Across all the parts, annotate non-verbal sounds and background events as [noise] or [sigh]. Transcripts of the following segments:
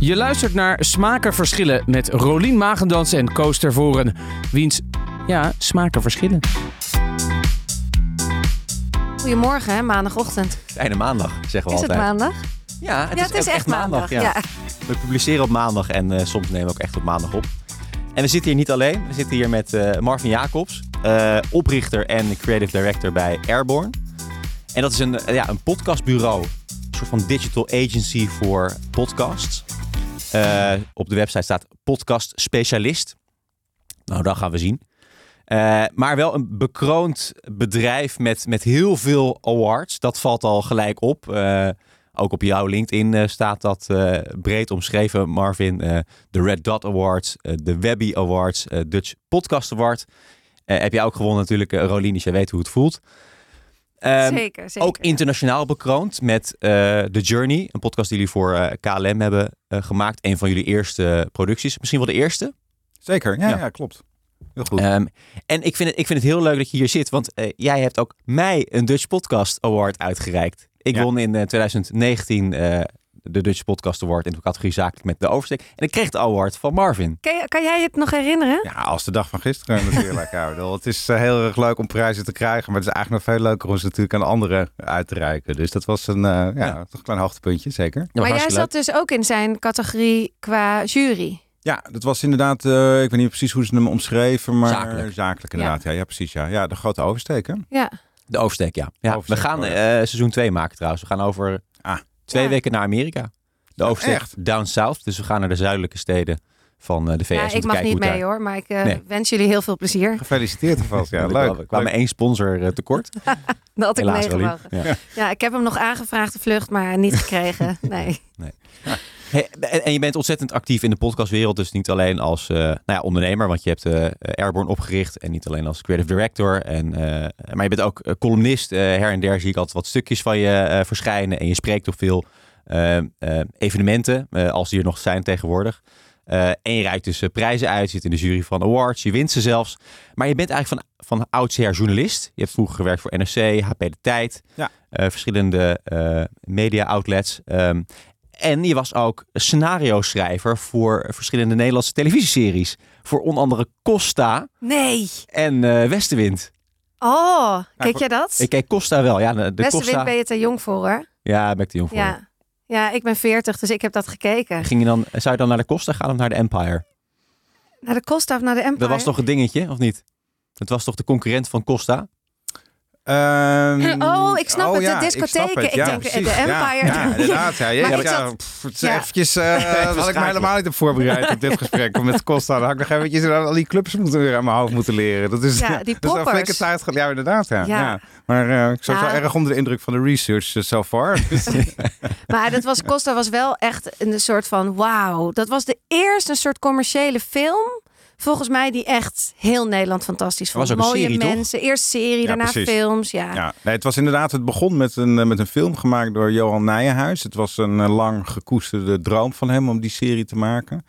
Je luistert naar Smaken Verschillen met Rolien Magendans en Koos Tervoren. Wiens, ja, smaken verschillen. Goedemorgen, hè, maandagochtend. Einde maandag, zeggen we Is het altijd. maandag? Ja, het ja, is, het is ook echt maandag. ja. Ja. We publiceren op maandag en eh, soms nemen we ook echt op maandag op. En we zitten hier niet alleen. We zitten hier met eh, Marvin Jacobs, eh, oprichter en creative director bij Airborne. En dat is een, ja, een podcastbureau, een soort van digital agency voor podcasts. Eh, op de website staat podcast specialist. Nou, dat gaan we zien. Eh, maar wel een bekroond bedrijf met, met heel veel awards. Dat valt al gelijk op. Eh, ook op jouw LinkedIn staat dat breed omschreven, Marvin. De Red Dot Awards, de Webby Awards, Dutch Podcast Award. Heb jij ook gewonnen natuurlijk, Rolien, dus jij weet hoe het voelt. Ehm, zeker, zeker. ook internationaal bekroond met eh, The Journey, een podcast die jullie voor eh, KLM hebben eh, gemaakt. Een van jullie eerste producties, misschien wel de eerste. Zeker, ja, Ja. ja. klopt. Heel goed. Ehm, en ik vind, het, ik vind het heel leuk dat je hier zit, want jij hebt ook mij een Dutch Podcast Award uitgereikt. Ik Ja. won in eh, 2019 eh, de Dutch Podcast Award in de categorie zakelijk met de oversteek. En ik kreeg de award van Marvin. Kan, je- kan jij het nog herinneren? ja, als de dag van gisteren natuurlijk. [laughs] ja, het is eh, heel erg leuk om prijzen te krijgen, maar het is eigenlijk nog veel leuker om ze natuurlijk aan anderen uit te reiken. Dus dat was een, eh, ja, Ja. toch een klein hoogtepuntje, zeker. Maar jij zat dus ook in zijn categorie qua jury. Ja, dat was inderdaad, eh, ik weet niet precies hoe ze hem omschreven, maar Zakelijk. zakelijk inderdaad. Ja. Ja, precies. Ja. ja, de grote oversteek, hè? Ja. De oversteek, ja. ja Oversteek, we gaan seizoen 2 maken trouwens. We gaan over Ah. Twee Ja. weken naar Amerika. De oversteek echt? down south. Dus we gaan naar de zuidelijke steden van eh, de VS. ja, om ik te mag kijken niet hoe het mee daar- hoor, maar ik eh, Nee. wens jullie heel veel plezier. Gefeliciteerd alvast. Ja, leuk. kwam- We kwamen één sponsor eh, tekort. [laughs] Dat had ik meegewogen. Ja. Ja, ik heb hem nog aangevraagd, de vlucht, maar niet gekregen. [laughs] Nee. Hey, en, en je bent ontzettend actief in de podcastwereld. Dus niet alleen als eh, nou ja, ondernemer, want je hebt eh Airborne opgericht. En niet alleen als creative director. En, maar je bent ook columnist. Her en der zie ik altijd wat stukjes van je verschijnen. En je spreekt op veel evenementen, als die er nog zijn tegenwoordig. En je reikt dus prijzen uit, zit in de jury van awards, je wint ze zelfs. Maar je bent eigenlijk van, van oudsher journalist. Je hebt vroeger gewerkt voor NRC, HP De Tijd, Ja. verschillende media outlets. Ehm, en je was ook scenario-schrijver voor verschillende Nederlandse televisieseries. Voor onder andere Costa Nee. en eh, Westenwind. Oh, ik- jij dat? Ik keek Costa wel. Ja, de, de Westenwind Costa. ben je te jong voor hoor. Ja, ben ik te jong voor. Ja. ja, ik ben 40, dus ik heb dat gekeken. Ging je dan, zou je dan naar de Costa gaan of naar de Empire? Naar de Costa of naar de Empire? Dat was toch een dingetje, of niet? Het was toch de concurrent van Costa? Ehm, [laughs] Oh, ik snap het, de ja, discotheken. Ik ja, denk, eh, precies. de Empire. Ja, ja, inderdaad. Ja, [laughs] ja, ik zat- pff, eventjes, eh, [laughs] dat had ik me helemaal niet op voorbereid op dit gesprek. Want met Costa dan had ik nog eventjes al die clubs moeten weer aan mijn hoofd moeten leren. Dat is, Ja, die poppers. tijd. Ja, inderdaad. Ja. Maar eh, ik Ja. wel erg onder de indruk van de research eh, so far. Dus, Maar dat was, Costa was wel echt een soort van wauw. Dat was de eerste soort commerciële film. Volgens mij die echt heel Nederland fantastisch vond. was ook een Mooie serie, toch? mensen. Eerst serie, Ja, daarna precies. films. Ja. Ja, nee, het was inderdaad, het begon met een, eh, met een film gemaakt door Johan Nijenhuis. Het was een eh, lang gekoesterde droom van hem om die serie te maken.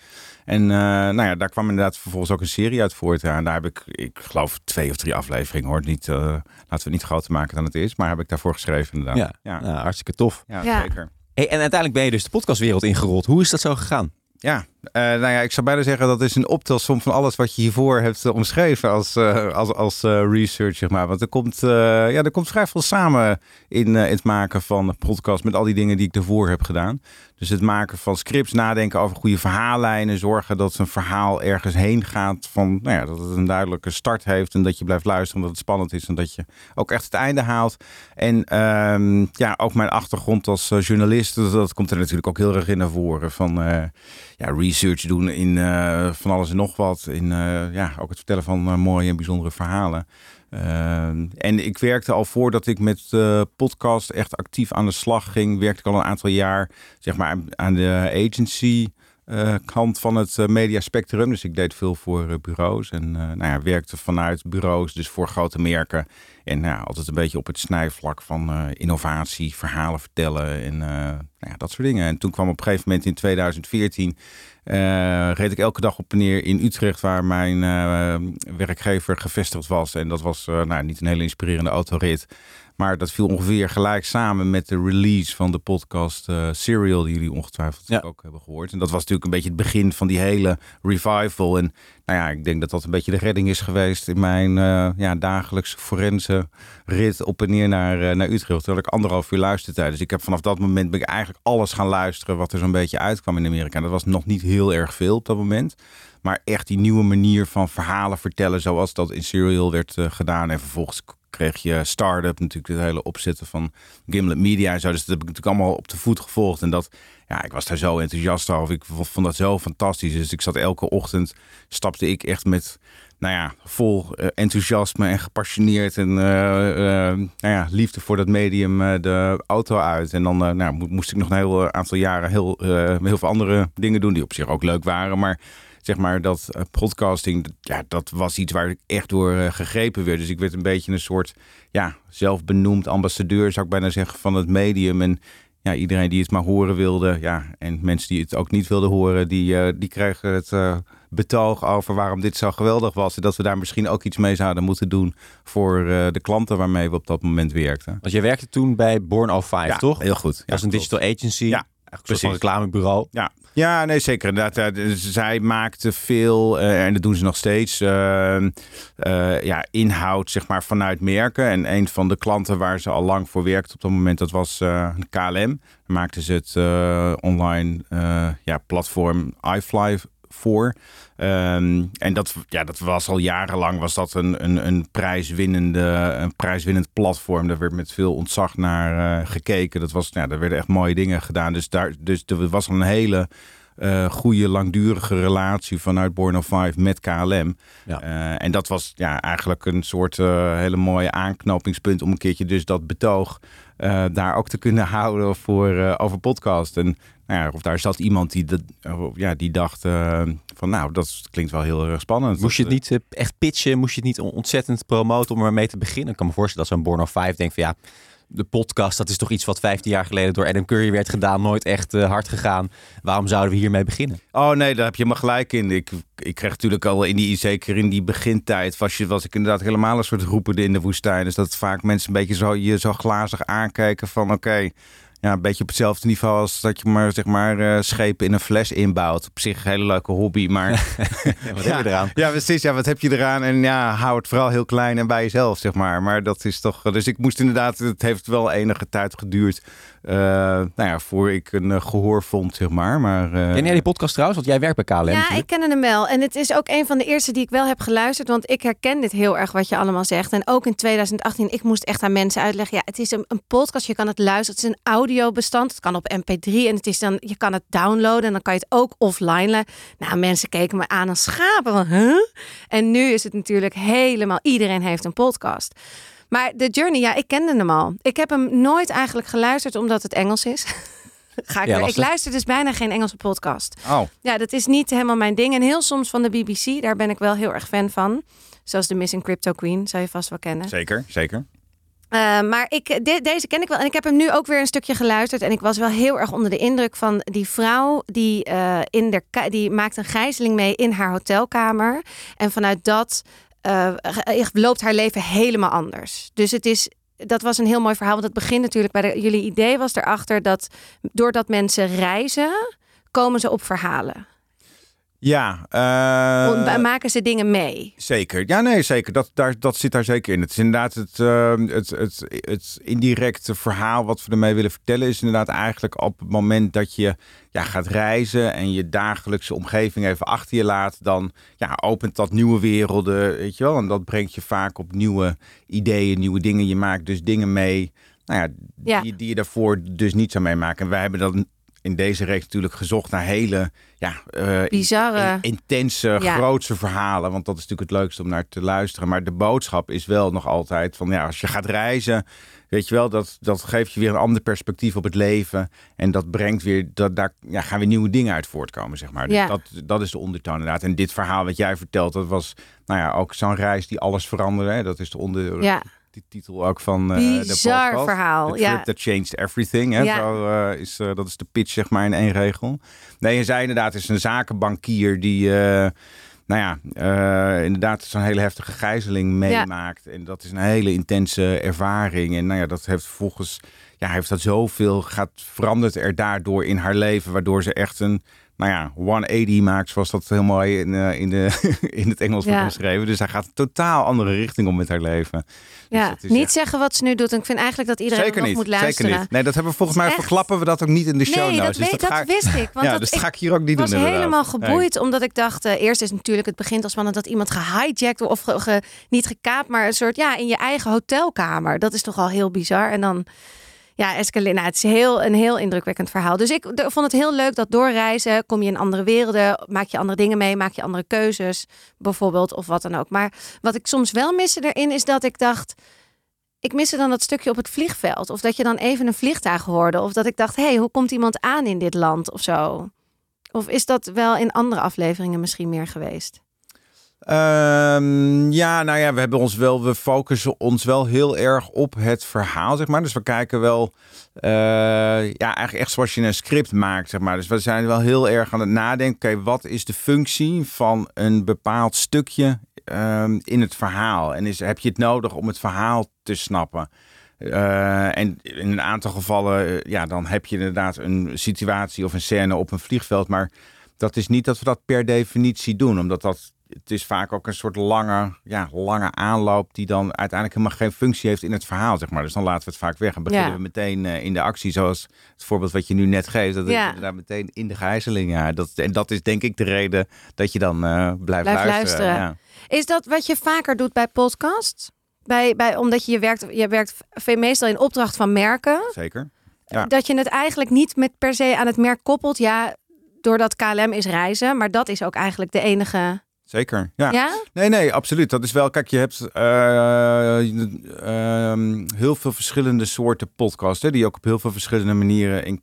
En eh, nou ja, daar kwam inderdaad vervolgens ook een serie uit voort. Ja, en daar heb ik, ik geloof twee of drie afleveringen hoor. Niet, eh, laten we het niet groter maken dan het is. Maar heb ik daarvoor geschreven inderdaad. Ja. ja, Nou, hartstikke tof. ja, Ja. zeker. Hey, en uiteindelijk ben je dus de podcastwereld ingerold. Hoe is dat zo gegaan? Ja, eh, nou ja, ik zou bijna zeggen dat is een optelsom van alles wat je hiervoor hebt eh, omschreven als, eh, als, als research, zeg maar. Want er komt, ja, er komt vrij veel samen in het maken van podcast met al die dingen die ik ervoor heb gedaan. Dus het maken van scripts, nadenken over goede verhaallijnen, zorgen dat een verhaal ergens heen gaat van, nou ja, dat het een duidelijke start heeft en dat je blijft luisteren, dat het spannend is en dat je ook echt het einde haalt. En ehm, ja, ook mijn achtergrond als journalist, dat, dat komt er natuurlijk ook heel erg in naar voren van ja, research doen in eh, van alles en nog wat. In eh, ja, ook het vertellen van eh, mooie en bijzondere verhalen. En ik werkte al voordat ik met podcast echt actief aan de slag ging, werkte ik al een aantal jaar zeg maar, aan de agency eh, kant van het eh, media spectrum. Dus ik deed veel voor eh, bureaus en eh, nou ja, werkte vanuit bureaus, dus voor grote merken. En nou, altijd een beetje op het snijvlak van eh, innovatie, verhalen vertellen en eh, nou ja, dat soort dingen. En toen kwam op een gegeven moment in 2014 eh, reed ik elke dag op en neer in Utrecht, waar mijn eh, werkgever gevestigd was. En dat was eh, nou, niet een hele inspirerende autorit. Maar dat viel ongeveer gelijk samen met de release van de podcast uh, Serial, die jullie ongetwijfeld Ja. ook hebben gehoord. En dat was natuurlijk een beetje het begin van die hele revival. En nou ja, ik denk dat dat een beetje de redding is geweest in mijn eh, ja, dagelijkse forense rit op en neer naar, eh, naar Utrecht. Terwijl ik anderhalf uur luistertijd. Dus ik heb vanaf dat moment ben ik eigenlijk alles gaan luisteren wat er zo'n beetje uitkwam in Amerika. En dat was nog niet heel erg veel op dat moment. Maar echt die nieuwe manier van verhalen vertellen zoals dat in Serial werd eh, gedaan. En vervolgens kreeg je Startup, natuurlijk het hele opzetten van Gimlet Media en zo. Dus dat heb ik natuurlijk allemaal op de voet gevolgd. En dat, ja, ik was daar zo enthousiast over. Ik vond, dat zo fantastisch. Dus ik zat elke ochtend, stapte ik echt met, nou ja, vol eh, enthousiasme en gepassioneerd en eh, eh, nou ja, liefde voor dat medium de auto uit. En dan nou, mo- moest ik nog een heel aantal jaren heel, heel veel andere dingen doen die op zich ook leuk waren. Maar zeg maar dat eh, podcasting, dat- ja, dat was iets waar ik echt door eh, gegrepen werd. Dus ik werd een beetje een soort, ja, zelfbenoemd ambassadeur, zou ik bijna zeggen, van het medium. En ja, iedereen die het maar horen wilde, ja, en mensen die het ook niet wilden horen, die, eh, die kregen het betoog over waarom dit zo geweldig was. En dat we daar misschien ook iets mee zouden moeten doen voor de klanten waarmee we op dat moment werkten. Want jij werkte toen bij Born 05, Ja, toch? Heel goed. Dat is een digital agency. Ja, Eigenlijk een soort reclamebureau. Ja. Ja, nee, zeker. Inderdaad, zij maakte veel, eh, en dat doen ze nog steeds, eh, eh, ja, inhoud zeg maar, vanuit merken. En een van de klanten waar ze al lang voor werkte op dat moment, dat was eh, KLM. Daar maakten ze het online ja, platform iFly voor. Ehm, en dat, ja, dat was al jarenlang was dat een, een, een, prijswinnende, een prijswinnend platform. Daar werd met veel ontzag naar eh, gekeken. Dat was, ja, daar werden echt mooie dingen gedaan. Dus, daar, dus er was al een hele eh, goede, langdurige relatie vanuit Born 5 met KLM. Ja. Eh, en dat was ja, eigenlijk een soort hele mooie aanknopingspunt om een keertje dus dat betoog daar ook te kunnen [laughs] houden voor, over podcast. En nou ja, of daar zat iemand die, dat, eh, ja, die dacht eh, van nou, dat klinkt wel heel erg spannend. Moest je het niet eh, echt pitchen? Moest je het niet on- ontzettend promoten om ermee te beginnen? Ik kan me voorstellen dat zo'n Born 05 denkt van ja, de podcast dat is toch iets wat 15 jaar geleden door Adam Curry werd gedaan. Nooit echt eh, hard gegaan. Waarom zouden we hiermee beginnen? Oh nee, daar heb je me gelijk in. Ik, ik kreeg natuurlijk al in die, zeker in die begintijd, was, je, was ik inderdaad helemaal een soort roepende in de woestijn. Dus dat vaak mensen een beetje zo, je zo glazig aankijken van oké, ja, een beetje op hetzelfde niveau als dat je maar, zeg maar eh, schepen in een fles inbouwt. Op zich een hele leuke hobby, maar [laughs] wat heb je eraan? Ja, precies. Ja, wat heb je eraan? En ja, hou het vooral heel klein en bij jezelf, zeg maar. Maar dat is toch... Dus ik moest inderdaad... Het heeft wel enige tijd geduurd... eh, nou ja, voor ik een eh, gehoor vond, zeg maar. Maar... eh, Ken jij die podcast trouwens? Want jij werkt bij KLM Ja, natuurlijk. ik ken hem wel. En het is ook een van de eerste die ik wel heb geluisterd. Want ik herken dit heel erg wat je allemaal zegt. En ook in 2018, ik moest echt aan mensen uitleggen. Ja, het is een, een podcast, je kan het luisteren. Het is een audiobestand. Het kan op mp3. En het is dan, je kan het downloaden. En dan kan je het ook offline Nou, mensen keken me aan als schapen. Van, huh? En nu is het natuurlijk helemaal, iedereen heeft een podcast. Maar de Journey, ja, ik kende hem al. Ik heb hem nooit eigenlijk geluisterd omdat het Engels is. [laughs] Ga ik, Ja, ik luister dus bijna geen Engelse podcast. Oh, Ja, dat is niet helemaal mijn ding. En heel soms van de BBC, daar ben ik wel heel erg fan van. Zoals de Missing Crypto Queen, zou je vast wel kennen. zeker, zeker. Eh, maar ik, de- deze ken ik wel. En ik heb hem nu ook weer een stukje geluisterd. En ik was wel heel erg onder de indruk van die vrouw. Die, eh, in de, die maakt een gijzeling mee in haar hotelkamer. En vanuit dat eh, loopt haar leven helemaal anders. Dus het is... Dat was een heel mooi verhaal. Want het begint natuurlijk bij jullie idee was erachter dat doordat mensen reizen, komen ze op verhalen. Ja, Ont- maken ze dingen mee? Zeker. Ja, nee, zeker. Dat, daar, dat zit daar zeker in. Het is inderdaad het, eh, het, het, het indirecte verhaal wat we ermee willen vertellen. Is inderdaad eigenlijk op het moment dat je ja, gaat reizen en je dagelijkse omgeving even achter je laat. Dan ja, opent dat nieuwe werelden, weet je wel. En dat brengt je vaak op nieuwe ideeën, nieuwe dingen. Je maakt dus dingen mee nou ja, Ja. Die, die je daarvoor dus niet zou meemaken. En wij hebben dan in deze reeks natuurlijk gezocht naar hele ja, eh, Bizarre. in- intense, Ja. grootse verhalen. Want dat is natuurlijk het leukste om naar te luisteren. Maar de boodschap is wel nog altijd van ja, als je gaat reizen, weet je wel, dat, dat geeft je weer een ander perspectief op het leven. En dat brengt weer, dat, daar ja, gaan weer nieuwe dingen uit voortkomen, zeg maar. Dus Ja. dat, dat is de ondertoon inderdaad. En dit verhaal wat jij vertelt, dat was nou ja, ook zo'n reis die alles veranderde. Hè? Dat is de onder, Ja, die titel ook van de bizar podcast. verhaal. The trip that changed everything. Hè? Ja. Zo, eh, is, eh, dat is de pitch, zeg maar, in één regel. Nee, en zij inderdaad is een zakenbankier die... nou ja, inderdaad zo'n hele heftige gijzeling meemaakt. En dat is een hele intense ervaring. En nou ja, dat heeft volgens ja, heeft dat zoveel, gaat, verandert er daardoor in haar leven, waardoor ze echt een, nou ja, 180 maakt, zoals dat heel mooi in, uh, in, de, [laughs] in het Engels wordt beschreven. Dus hij gaat een totaal andere richting om met haar leven. Dus ja, niet zeggen wat ze nu doet. En ik vind eigenlijk dat iedereen Zeker nog moet luisteren. Zeker niet. Nee, dat hebben we volgens mij echt... verklappen we dat ook niet in de show nee, notes. Dat, dus dat, dat wist ik. Want ja, dat, dus dat ga ik hier ook niet doen. Ik was helemaal geboeid, omdat ik dacht, uh, eerst is natuurlijk het begint als spannend dat iemand gehijacked of ge, niet gekaapt, maar een soort ja in je eigen hotelkamer. Dat is toch al heel bizar. En dan ja, escaleren. Nou, het is heel, een heel indrukwekkend verhaal. Dus ik vond het heel leuk dat doorreizen, kom je in andere werelden, maak je andere dingen mee, maak je andere keuzes, bijvoorbeeld, of wat dan ook. Maar wat ik soms wel miste erin, is dat ik dacht, ik miste dan dat stukje op het vliegveld. Of dat je dan even een vliegtuig hoorde. Of dat ik dacht, hé, hey, hoe komt iemand aan in dit land of zo? Of is dat wel in andere afleveringen misschien meer geweest? Um, ja, nou ja, we hebben ons wel, we focussen ons wel heel erg op het verhaal, zeg maar. Dus we kijken wel, uh, ja, eigenlijk echt zoals je een script maakt, zeg maar. Dus we zijn wel heel erg aan het nadenken, oké, wat is de functie van een bepaald stukje um, in het verhaal? En is, heb je het nodig om het verhaal te snappen? Uh, en in een aantal gevallen, uh, ja, dan heb je inderdaad een situatie of een scène op een vliegveld, maar dat is niet dat we dat per definitie doen, omdat dat het is vaak ook een soort lange, ja, lange aanloop die dan uiteindelijk helemaal geen functie heeft in het verhaal, zeg maar. Dus dan laten we het vaak weg en beginnen we meteen uh, in de actie, zoals het voorbeeld wat je nu net geeft. Dat ja. inderdaad meteen in de gijzeling. Ja, dat, en dat is denk ik de reden dat je dan uh, blijft, blijft, luisteren. luisteren. Ja. Is dat wat je vaker doet bij podcasts? Bij, bij, omdat je, je werkt, je werkt meestal in opdracht van merken. Zeker. Ja. Dat je het eigenlijk niet met per se aan het merk koppelt. Ja, doordat KLM is reizen, maar dat is ook eigenlijk de enige Zeker. Ja. Nee, nee, absoluut. Dat is wel. Kijk, je hebt uh, uh, heel veel verschillende soorten podcasts, hè, die je ook op heel veel verschillende manieren in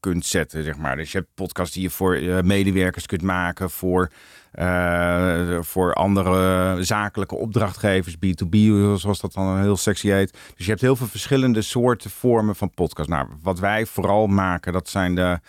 kunt zetten, zeg maar. Dus je hebt podcasts die je voor uh, medewerkers kunt maken, voor, uh, voor andere zakelijke opdrachtgevers, B2B, zoals dat dan heel sexy heet. Dus je hebt heel veel verschillende soorten vormen van podcast. Nou, wat wij vooral maken, dat zijn de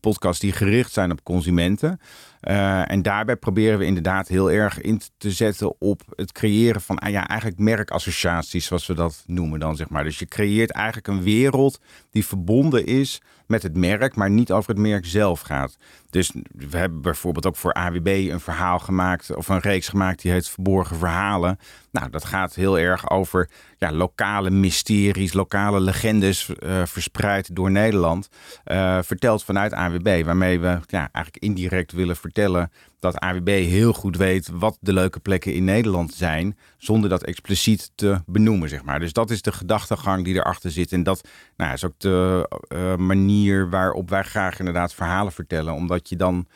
podcasts die gericht zijn op consumenten. Uh, en daarbij proberen we inderdaad heel erg in te zetten op het creëren van ah ja, eigenlijk merkassociaties, zoals we dat noemen dan zeg maar. Dus je creëert eigenlijk een wereld die verbonden is met het merk, maar niet over het merk zelf gaat. Dus we hebben bijvoorbeeld ook voor AWB een verhaal gemaakt, of een reeks gemaakt die heet Verborgen Verhalen. Nou, dat gaat heel erg over ja, lokale mysteries, lokale legendes uh, verspreid door Nederland. Uh, verteld vanuit AWB, waarmee we ja, eigenlijk indirect willen vertellen dat AWB heel goed weet wat de leuke plekken in Nederland zijn, zonder dat expliciet te benoemen, zeg maar. Dus dat is de gedachtegang die erachter zit. En dat nou, is ook de uh, manier waarop wij graag inderdaad verhalen vertellen, omdat je dan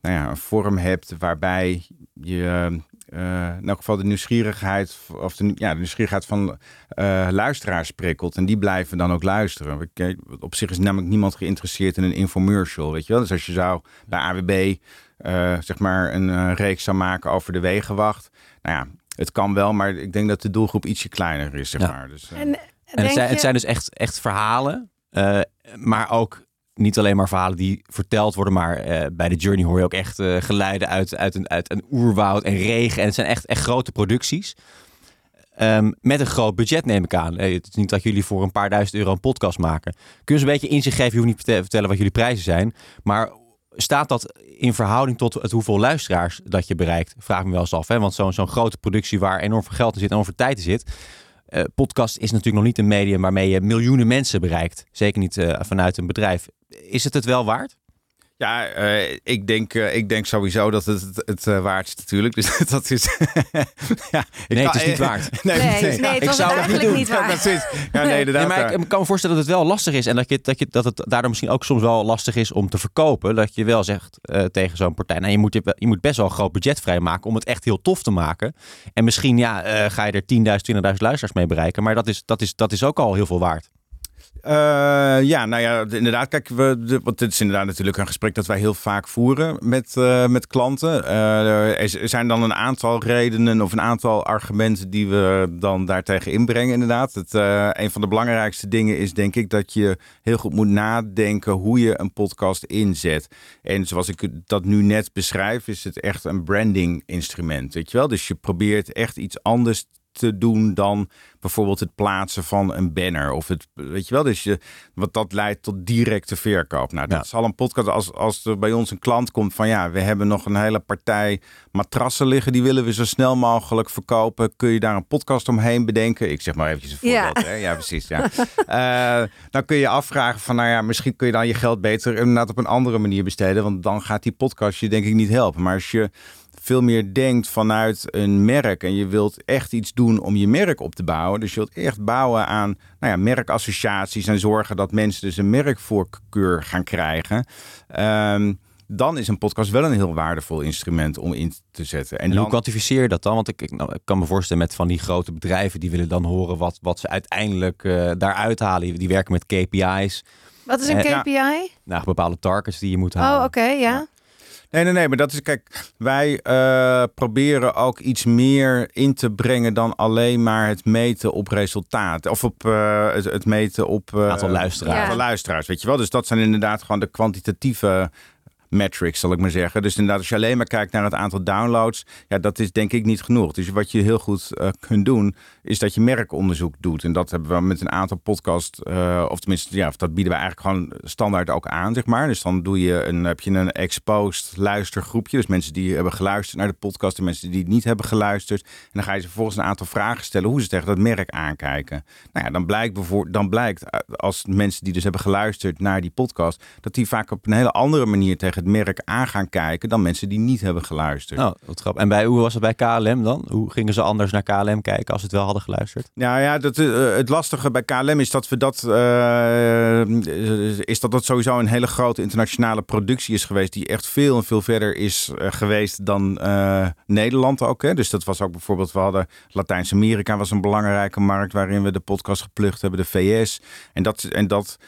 nou ja, een vorm hebt waarbij je uh, in elk geval de nieuwsgierigheid, of de, ja, de nieuwsgierigheid van uh, luisteraars prikkelt. En die blijven dan ook luisteren. Op zich is namelijk niemand geïnteresseerd in een infomercial, weet je wel. Dus als je zou bij AWB uh, zeg maar een reeks zou maken over de wegenwacht. Nou ja, het kan wel, maar ik denk dat de doelgroep ietsje kleiner is, zeg maar. Dus, en, en het, zijn, het zijn dus echt, echt verhalen, maar ook niet alleen maar verhalen die verteld worden, maar uh, bij de Journey hoor je ook echt uh, geluiden uit, uit, een, uit een oerwoud en regen. En het zijn echt, echt grote producties. Um, met een groot budget neem ik aan. het is niet dat jullie voor een paar duizend euro een podcast maken. Kun je eens een beetje inzicht geven? Je hoeft niet te vertellen wat jullie prijzen zijn. Maar staat dat in verhouding tot het hoeveel luisteraars dat je bereikt? Vraag me wel eens af. Hè? Want zo'n zo'n grote productie waar enorm veel geld in zit en veel tijd in zit podcast is natuurlijk nog niet een medium waarmee je miljoenen mensen bereikt. Zeker niet vanuit een bedrijf. Is het het wel waard? Ja, uh, ik, denk, uh, ik denk sowieso dat het het, het uh, waard is natuurlijk. [laughs] Dus dat is... [laughs] ja, nee, kan, het is niet waard. [laughs] nee, nee, nee, nee ik zou het niet doen. Niet waard. Ja, ja, nee, nee, maar ik kan me voorstellen dat het wel lastig is. En dat, je, dat, je, dat het daardoor misschien ook soms wel lastig is om te verkopen. Dat je wel zegt tegen zo'n partij... Nou, je, moet, je moet best wel een groot budget vrijmaken om het echt heel tof te maken. En misschien ja, ga je er 10.000, 20.000 luisteraars mee bereiken. Maar dat is, dat, is, dat is ook al heel veel waard. Uh, ja, nou ja, inderdaad. Kijk, we, want dit is inderdaad natuurlijk een gesprek dat wij heel vaak voeren met, uh, met klanten. Uh, er zijn dan een aantal redenen of een aantal argumenten die we dan daartegen inbrengen, inderdaad. Het, een van de belangrijkste dingen is denk ik dat je heel goed moet nadenken hoe je een podcast inzet. En zoals ik dat nu net beschrijf, is het echt een branding instrument. Weet je wel? Dus je probeert echt iets anders te doen dan bijvoorbeeld het plaatsen van een banner. Of het, weet je wel, dus je, wat dat leidt tot directe verkoop. Nou, dat zal een podcast als, als er bij ons een klant komt van ja, we hebben nog een hele partij matrassen liggen, die willen we zo snel mogelijk verkopen. Kun je daar een podcast omheen bedenken? Ik zeg maar eventjes een voorbeeld. Ja, hè? ja precies. Ja. uh, [laughs] dan kun je afvragen van nou ja, misschien kun je dan je geld beter inderdaad op een andere manier besteden, want dan gaat die podcast je denk ik niet helpen. Maar als je veel meer denkt vanuit een merk en je wilt echt iets doen om je merk op te bouwen. Dus je wilt echt bouwen aan nou ja, merkassociaties en zorgen dat mensen dus een merkvoorkeur gaan krijgen. Um, dan is een podcast wel een heel waardevol instrument om in te zetten. En, hoe kwantificeer je dat dan? Want ik, ik, nou, ik, kan me voorstellen met van die grote bedrijven, die willen dan horen wat, wat ze uiteindelijk uh, daaruit halen. Die werken met KPI's. Wat is een KPI? Ja, nou, bepaalde targets die je moet halen. Oh, oké, ja. Nee, nee, nee, maar dat is, kijk, wij uh, proberen ook iets meer in te brengen dan alleen maar het meten op resultaat. Of op uh, het, het, meten op uh, aantal luisteraars. Aantal luisteraars, weet je wel. Dus dat zijn inderdaad gewoon de kwantitatieve metrics, zal ik maar zeggen. Dus inderdaad, als je alleen maar kijkt naar het aantal downloads, ja, dat is denk ik niet genoeg. Dus wat je heel goed uh, kunt doen, is dat je merkonderzoek doet. En dat hebben we met een aantal podcasts, uh, of tenminste, ja, dat bieden we eigenlijk gewoon standaard ook aan, zeg maar. Dus dan doe je een, heb je een exposed luistergroepje. Dus mensen die hebben geluisterd naar de podcast en mensen die niet hebben geluisterd. En dan ga je ze vervolgens een aantal vragen stellen hoe ze tegen dat merk aankijken. Nou ja, dan blijkt, bijvoorbeeld, dan blijkt eh, als mensen die dus hebben geluisterd naar die podcast, dat die vaak op een hele andere manier tegen het merk aan gaan kijken dan mensen die niet hebben geluisterd. Oh, wat grappig. En bij, hoe was het bij KLM dan? Hoe gingen ze anders naar KLM kijken als ze het wel hadden geluisterd? Nou ja, dat, uh, het lastige bij KLM is dat we dat uh, is dat dat sowieso een hele grote internationale productie is geweest die echt veel en veel verder is uh, geweest dan Nederland ook. Hè? Dus dat was ook bijvoorbeeld, we hadden Latijns-Amerika was een belangrijke markt waarin we de podcast geplukt hebben, de VS. En dat, en dat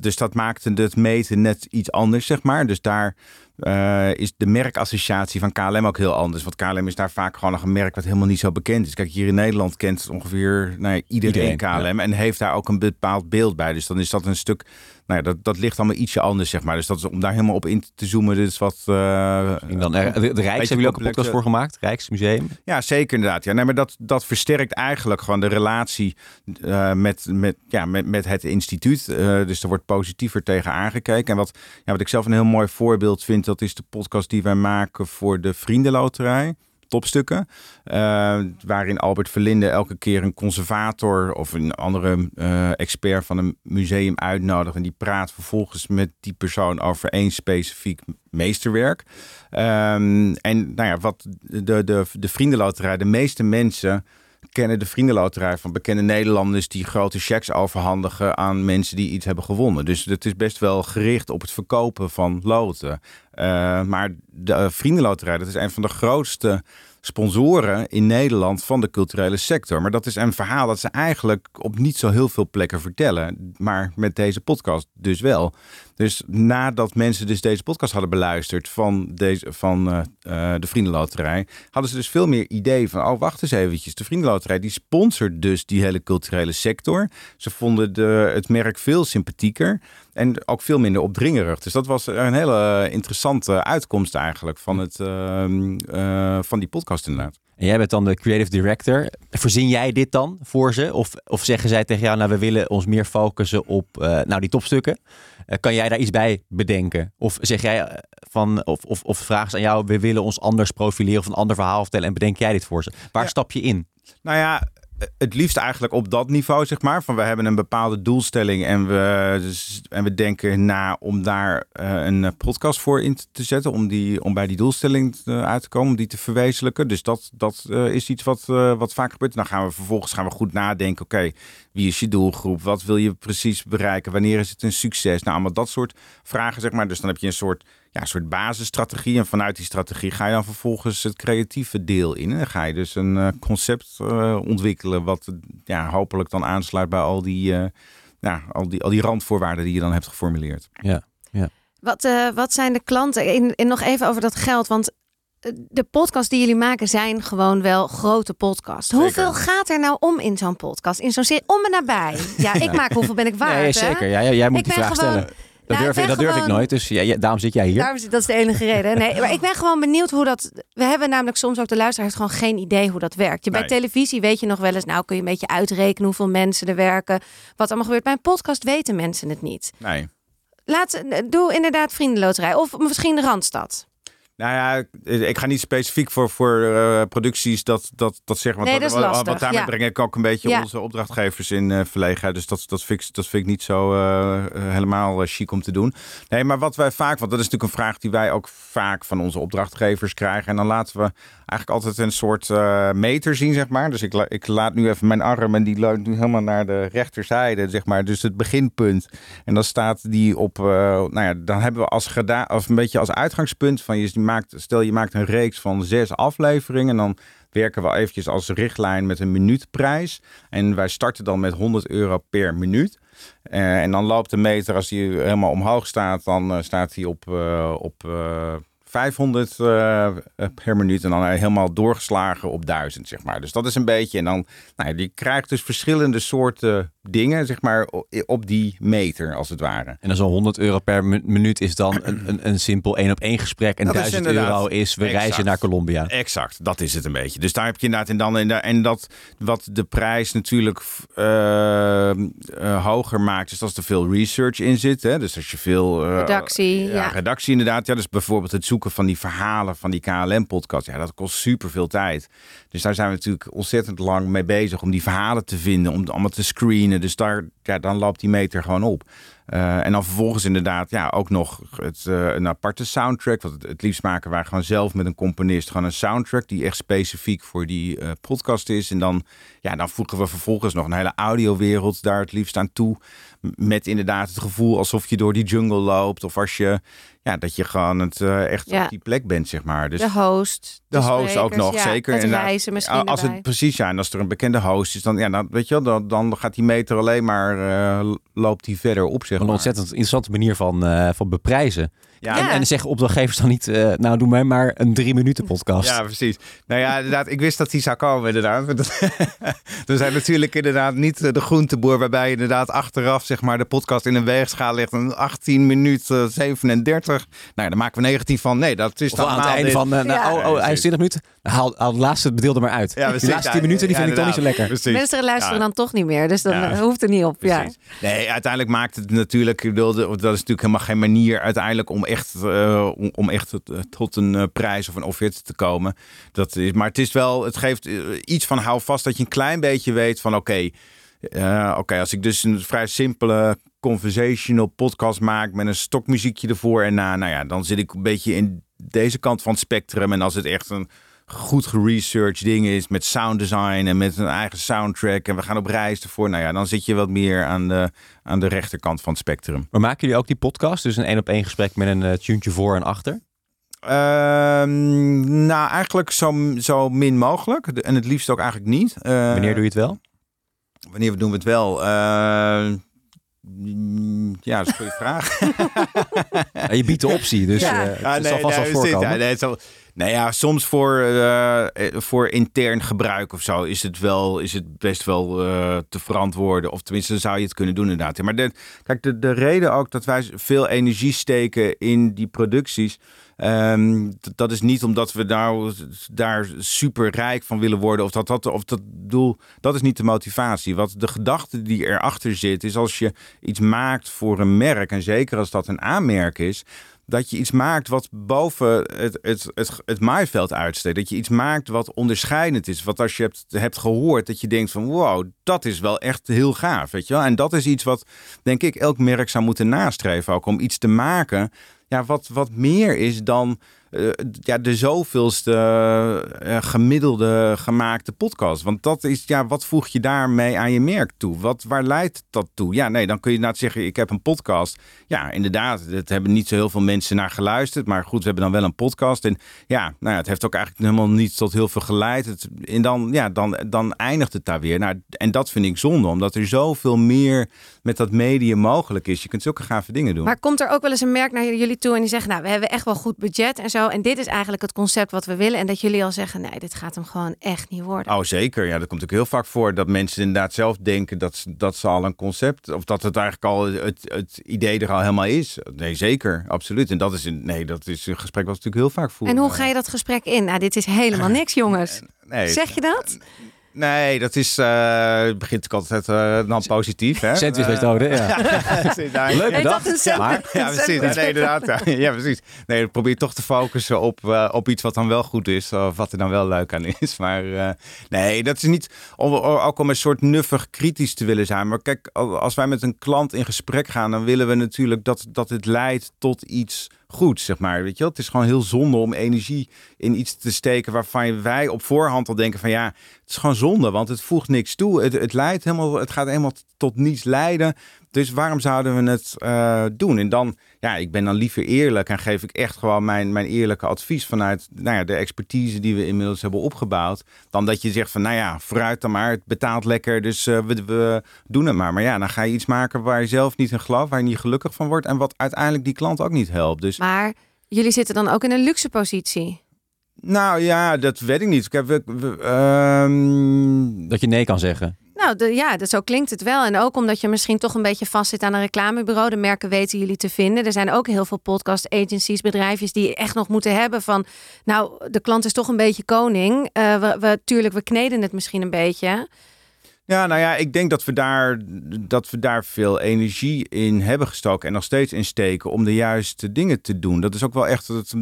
dus dat maakte het meten net iets anders, zeg maar. Dus daar uh, is de merkassociatie van KLM ook heel anders. Want KLM is daar vaak gewoon nog een merk wat helemaal niet zo bekend is. Kijk, hier in Nederland kent ongeveer nou ja, iedereen, iedereen, KLM en heeft daar ook een bepaald beeld bij. Dus dan is dat een stuk nou ja, dat, dat ligt allemaal ietsje anders, zeg maar. Dus dat is, om daar helemaal op in te zoomen, dit is wat... Uh, dan, de, de Rijks hebben jullie ook een podcast voor gemaakt? Rijksmuseum? Ja, zeker inderdaad. Ja, nee, maar dat, dat versterkt eigenlijk gewoon de relatie uh, met, met, ja, met, met het instituut. Uh, dus er wordt positiever tegen aangekeken. En wat, ja, wat ik zelf een heel mooi voorbeeld vind, dat is de podcast die wij maken voor de Vriendenloterij topstukken. Uh, waarin Albert Verlinde elke keer een conservator of een andere uh, expert van een museum uitnodigt. En die praat vervolgens met die persoon over één specifiek meesterwerk. Um, en nou ja, wat de, de, de vriendenloterij, de meeste mensen kennen de vriendenloterij van bekende Nederlanders die grote checks overhandigen aan mensen die iets hebben gewonnen. Dus het is best wel gericht op het verkopen van loten. Uh, maar de uh, vriendenloterij, dat is een van de grootste sponsoren in Nederland van de culturele sector. Maar dat is een verhaal dat ze eigenlijk op niet zo heel veel plekken vertellen. Maar met deze podcast dus wel. Dus nadat mensen dus deze podcast hadden beluisterd van, deze, van uh, uh, de Vriendenloterij, hadden ze dus veel meer idee van, oh wacht eens eventjes, de Vriendenloterij die sponsort dus die hele culturele sector. Ze vonden de, het merk veel sympathieker en ook veel minder opdringerig. Dus dat was een hele interessante uitkomst eigenlijk van, het, uh, van die podcast inderdaad. En jij bent dan de creative director. Verzin jij dit dan voor ze? Of, of zeggen zij tegen jou, nou we willen ons meer focussen op uh, nou, die topstukken? Uh, kan jij daar iets bij bedenken? Of zeg jij van, of, of, of vragen ze aan jou, we willen ons anders profileren of een ander verhaal vertellen en bedenk jij dit voor ze? Waar ja. stap je in? Nou ja, het liefst eigenlijk op dat niveau, zeg maar. Van we hebben een bepaalde doelstelling en we, en we denken na om daar uh, een podcast voor in te zetten. Om, die, om bij die doelstelling uh, uit te komen, om die te verwezenlijken. Dus dat, dat uh, is iets wat, wat vaak gebeurt. Dan gaan we vervolgens gaan we goed nadenken. Oké, wie is je doelgroep? Wat wil je precies bereiken? Wanneer is het een succes? Nou, allemaal dat soort vragen, zeg maar. Dus dan heb je een soort ja, een soort basisstrategie. En vanuit die strategie ga je dan vervolgens het creatieve deel in. En dan ga je dus een uh, concept uh, ontwikkelen wat ja, hopelijk dan aansluit bij al die, uh, ja, al, die, al die randvoorwaarden die je dan hebt geformuleerd. Ja. Wat, uh, wat zijn de klanten? In, in nog even over dat geld. Want de podcasts die jullie maken zijn gewoon wel grote podcasts. Zeker. Hoeveel gaat er nou om in zo'n podcast? In zo'n serie? Om en nabij. Ja, ik maak hoeveel ben ik waard. Nee, hè? zeker. Ja, jij moet Ik die vraag gewoon- stellen. Dat, Nou, durf, ik dat durf ik nooit. Dus ja, ja, daarom zit jij hier. Daarom zit- dat is de enige reden. Nee, maar ik ben gewoon benieuwd hoe dat. We hebben namelijk soms ook de luisteraar heeft gewoon geen idee hoe dat werkt. Je, bij televisie weet je nog wel eens, nou kun je een beetje uitrekenen hoeveel mensen er werken, wat allemaal gebeurt. Bij een podcast weten mensen het niet. Nee. Laat, doe inderdaad vriendenloterij of misschien de Randstad. Nou ja, ik- ga niet specifiek voor, voor eh, producties dat, dat, dat zeggen. Want Nee, dat is wat- wat, daarmee ja. breng ik ook een beetje Ja. onze opdrachtgevers in eh verlegenheid. Dus dat, dat, vind ik, dat vind ik niet zo eh, helemaal chic om te doen. Nee, maar wat wij vaak, want dat is natuurlijk een vraag die wij ook vaak van onze opdrachtgevers krijgen. En dan laten we eigenlijk altijd een soort eh, meter zien, zeg maar. Dus ik, ik laat nu even mijn arm en die leunt nu helemaal naar de rechterzijde, zeg maar. Dus het beginpunt. En dan staat die op, eh, nou ja, dan hebben we als gedaan, of een beetje als uitgangspunt van je maakt, stel je maakt een reeks van zes afleveringen. En dan werken we eventjes als richtlijn met een minuutprijs. En wij starten dan met 100 euro per minuut. Eh, en dan loopt de meter, als die helemaal omhoog staat, dan staat hij op, op 500 eh, per minuut. En dan helemaal doorgeslagen op 1000, zeg maar. Dus dat is een beetje. En dan, nou ja, die krijgt dus verschillende soorten dingen, zeg maar, op die meter, als het ware. En dan zo'n 100 euro per mi- minuut is dan een, een, een simpel één op één gesprek. En Dat is 1000 inderdaad euro is we exact. reizen naar Colombia. Exact, dat is het een beetje. Dus daar heb je inderdaad en dan en, da- en dat wat de prijs natuurlijk eh, eh, hoger maakt, is als er veel research in zit. Hè? Dus als je veel eh, Redactie, ja. redactie inderdaad. Ja, dus bijvoorbeeld het zoeken van die verhalen van die KLM-podcast. Ja, dat kost super veel tijd. Dus daar zijn we natuurlijk ontzettend lang mee bezig om die verhalen te vinden, om allemaal te screenen. Dus daar, ja, dan loopt die meter gewoon op. Eh, en dan vervolgens inderdaad ja, ook nog het, eh, een aparte soundtrack. Want het, liefst maken wij gewoon zelf met een componist gewoon een soundtrack die echt specifiek voor die eh, podcast is. En dan, ja, dan voegen we vervolgens nog een hele audiowereld daar het liefst aan toe. Met inderdaad het gevoel alsof je door die jungle loopt. Of als je, ja, dat je gewoon het, eh, echt Ja. op die plek bent, zeg maar. Dus de host. de host ook nog, ja, zeker. Het inderdaad. reizen misschien Ja, als erbij. het precies ja, en als er een bekende host is, dan, ja, dan, weet je wel, dan, dan gaat die meter alleen maar, eh, loopt die verder op, zeg Een maar. ontzettend interessante manier van, eh, van beprijzen. Ja, Ja. En, en zeggen opdrachtgevers dan niet, eh, nou doe mij maar een drie minuten podcast. Ja, precies. Nou ja, inderdaad, ik wist dat die zou komen, inderdaad. We [laughs] zijn natuurlijk inderdaad niet eh, de groenteboer waarbij je inderdaad achteraf zeg maar de podcast in een weegschaal legt. Een 18 minuten 37. Nou ja, dan maken we negatief van. Nee, dat is Of dan aan het einde van, nou, Ja. oh, oh, hij is 20 minuten. Haal, haal het laatste deel er maar uit. Ja, die precies. laatste Ja, 10 minuten die ja, vind ik toch niet zo lekker. Precies. Mensen luisteren Ja. dan toch niet meer, dus dan Ja. hoeft het niet op. Ja. Precies. Nee, uiteindelijk maakt het natuurlijk, ik bedoel, dat is natuurlijk helemaal geen manier uiteindelijk om echt, eh, om, echt tot, eh, tot een eh, prijs of een offerte te komen. Dat is, maar het is wel, het geeft iets van hou vast dat je een klein beetje weet van oké, oké, als ik dus een vrij simpele conversational podcast maak met een stokmuziekje ervoor en na, nou ja, dan zit ik een beetje in deze kant van het spectrum. En als het echt een goed geresearched ding is met sound design en met een eigen soundtrack en we gaan op reis ervoor, nou ja, dan zit je wat meer aan de, aan de rechterkant van het spectrum. Maar maken jullie ook die podcast? Dus een één op één gesprek met een uh, tuentje voor en achter? Ehm, nou, eigenlijk zo, zo min mogelijk. En het liefst ook eigenlijk niet. Uh, Wanneer doe je het wel? Wanneer doen we het wel? Uh, ja, dat is een goede vraag. [laughs] je biedt de optie, dus ja. uh, ja, het nee, zal vast nee, wel voorkomen. Ja, nee, het zal, nou ja, soms voor, uh, voor intern gebruik of zo is het, wel, is het best wel uh, te verantwoorden. Of tenminste, zou je het kunnen doen inderdaad. Maar de, kijk, de, de reden ook dat wij veel energie steken in die producties... Um, dat is niet omdat we daar, daar super rijk van willen worden. Of dat, dat, of dat doel. Dat is niet de motivatie. Wat de gedachte die erachter zit, is als je iets maakt voor een merk. En zeker als dat een aanmerk is. Dat je iets maakt wat boven het, het, het, het maaiveld uitsteekt. Dat je iets maakt wat onderscheidend is. Wat als je hebt, hebt gehoord, dat je denkt van wow, dat is wel echt heel gaaf. Weet je wel? En dat is iets wat, denk ik, elk merk zou moeten nastreven. Ook om iets te maken ja, wat, wat meer is dan uh, ja, de zoveelste uh, gemiddelde gemaakte podcast. Want dat is, ja, wat voeg je daarmee aan je merk toe? Wat, waar leidt dat toe? Ja, nee, dan kun je inderdaad zeggen, ik heb een podcast. Ja, inderdaad, het hebben niet zo heel veel mensen naar geluisterd. Maar goed, we hebben dan wel een podcast. En ja, nou ja, het heeft ook eigenlijk helemaal niet tot heel veel geleid. En dan, ja, dan, dan eindigt het daar weer. Nou, en dat vind ik zonde, omdat er zoveel meer met dat medium mogelijk is. Je kunt zulke gave dingen doen. Maar komt er ook wel eens een merk naar jullie toe en die zeggen, nou, we hebben echt wel goed budget en zo. En dit is eigenlijk het concept wat we willen. En dat jullie al zeggen, nee, dit gaat hem gewoon echt niet worden. Oh, zeker. Ja, dat komt ook heel vaak voor dat mensen inderdaad zelf denken dat, ze, dat ze al een concept, of dat het eigenlijk al het, het idee er al helemaal is. Nee, zeker. Absoluut. En dat is, een, nee, dat is een gesprek wat natuurlijk heel vaak voeren. En hoe ga je dat gesprek in? Nou, dit is helemaal [laughs] niks, jongens. Nee, zeg je dat? Nee, dat is, uh, het begint ik altijd uh, dan positief. Hè? Sandwichmethode, ja. [laughs] ja. Leuk bedacht. Ja, maar, [laughs] ja, precies. Nee, inderdaad. Ja, precies. Nee, probeer toch te focussen op, uh, op iets wat dan wel goed is. Of wat er dan wel leuk aan is. [laughs] Maar uh, nee, dat is niet om, ook om een soort nuffig kritisch te willen zijn. Maar kijk, als wij met een klant in gesprek gaan, dan willen we natuurlijk dat, dat het leidt tot iets goed, zeg maar. Weet je? Het is gewoon heel zonde om energie in iets te steken waarvan wij op voorhand al denken van ja, het is gewoon zonde, want het voegt niks toe. Het, het leidt helemaal, het gaat helemaal tot niets leiden. Dus waarom zouden we het uh, doen? En dan, ja, ik ben dan liever eerlijk en geef ik echt gewoon mijn, mijn eerlijke advies vanuit nou ja, de expertise die we inmiddels hebben opgebouwd. Dan dat je zegt van, nou ja, vooruit dan maar, het betaalt lekker, dus uh, we, we, doen het maar. Maar ja, dan ga je iets maken waar je zelf niet in gelooft, waar je niet gelukkig van wordt en wat uiteindelijk die klant ook niet helpt. Dus... Maar jullie zitten dan ook in een luxe positie. Nou ja, dat weet ik niet. Ik heb, we, we, um... Dat je nee kan zeggen. Nou ja, zo klinkt het wel. En ook omdat je misschien toch een beetje vast zit aan een reclamebureau. De merken weten jullie te vinden. Er zijn ook heel veel podcast agencies, bedrijfjes die echt nog moeten hebben van... Nou, de klant is toch een beetje koning. Uh, we, we, tuurlijk, we kneden het misschien een beetje. Ja, nou ja, ik denk dat we, daar, dat we daar veel energie in hebben gestoken en nog steeds in steken om de juiste dingen te doen. Dat is ook wel echt het,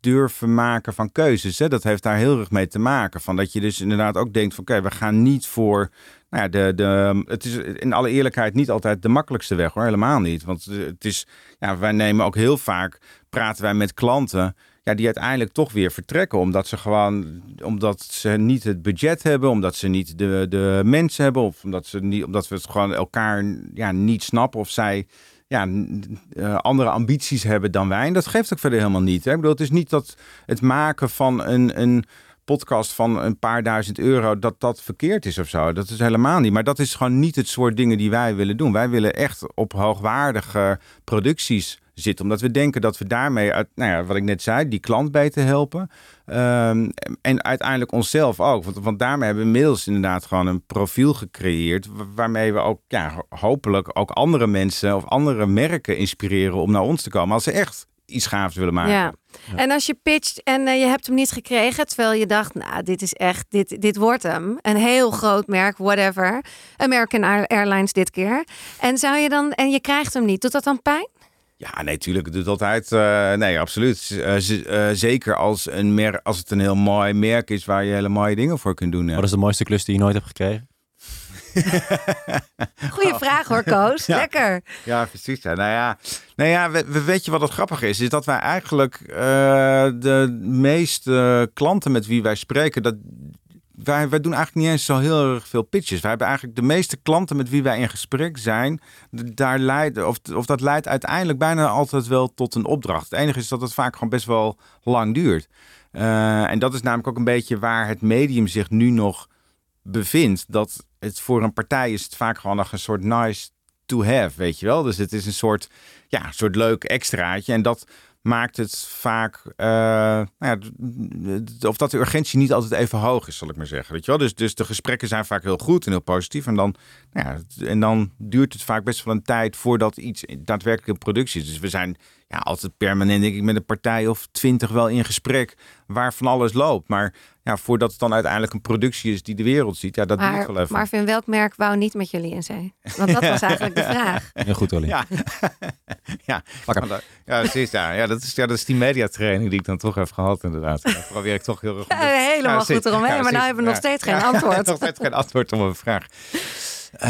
durven maken van keuzes. Hè? Dat heeft daar heel erg mee te maken. Van dat je dus inderdaad ook denkt van oké, we gaan niet voor nou ja, de, de, het is in alle eerlijkheid niet altijd de makkelijkste weg hoor, helemaal niet. Want het is, ja, wij nemen ook heel vaak, praten wij met klanten ja, die uiteindelijk toch weer vertrekken. Omdat ze gewoon, omdat ze niet het budget hebben, omdat ze niet de, de mensen hebben, of omdat, ze niet, omdat we het gewoon elkaar ja, niet snappen of zij ja, uh, andere ambities hebben dan wij. En dat geeft ook verder helemaal niet. Hè? Ik bedoel, het is niet dat het maken van een, een podcast van een paar duizend euro, dat dat verkeerd is of zo. Dat is helemaal niet. Maar dat is gewoon niet het soort dingen die wij willen doen. Wij willen echt op hoogwaardige producties zitten. Omdat we denken dat we daarmee, uit, nou ja, wat ik net zei, die klant beter helpen. Um, en uiteindelijk onszelf ook. Want, want daarmee hebben we inmiddels inderdaad gewoon een profiel gecreëerd. Waarmee we ook ja, hopelijk ook andere mensen of andere merken inspireren om naar ons te komen. Als ze echt iets gaafs willen maken. Ja. En als je pitcht en uh, je hebt hem niet gekregen, terwijl je dacht, nou, dit is echt, dit, dit wordt hem. Een heel groot merk, whatever. American Airlines dit keer. En zou je dan, en je krijgt hem niet, doet dat dan pijn? Ja, nee, tuurlijk. Doet altijd. Uh, nee, absoluut. Uh, zeker als, een merk, als het een heel mooi merk is waar je hele mooie dingen voor kunt doen. Ja. Wat is de mooiste klus die je nooit hebt gekregen? [laughs] Goeie vraag hoor, Koos. Lekker. Ja, precies. Ja. Nou ja, nou ja we, weet je wat het grappig is? Is dat wij eigenlijk uh, de meeste klanten met wie wij spreken, dat, wij, wij doen eigenlijk niet eens zo heel erg veel pitches. Wij hebben eigenlijk de meeste klanten met wie wij in gesprek zijn, daar leidt, of, of dat leidt uiteindelijk bijna altijd wel tot een opdracht. Het enige is dat het vaak gewoon best wel lang duurt. Uh, en dat is namelijk ook een beetje waar het medium zich nu nog bevindt. Dat het voor een partij is het vaak gewoon nog een soort nice to have, weet je wel. Dus het is een soort, ja, een soort leuk extraatje. En dat maakt het vaak, uh, nou ja, of dat de urgentie niet altijd even hoog is, zal ik maar zeggen. Weet je wel? Dus, dus de gesprekken zijn vaak heel goed en heel positief. En dan, nou ja, en dan duurt het vaak best wel een tijd voordat iets daadwerkelijk in productie is. Dus we zijn ja, altijd permanent, denk ik, met een partij of twintig wel in gesprek waar van alles loopt. Maar ja, voordat het dan uiteindelijk een productie is die de wereld ziet, ja, dat maar, duurt wel even. Maar van welk merk wou niet met jullie in zee? Want dat was eigenlijk de [laughs] vraag. Heel goed, Olly. Ja, [laughs] ja. ja precies. Ja. Ja, dat is, ja, dat is die mediatraining die ik dan toch heb gehad, inderdaad. Daar probeer ik toch heel erg [laughs] ja, Helemaal goed eromheen, maar nou hebben we nog steeds geen antwoord. nog steeds geen antwoord op een vraag. Uh,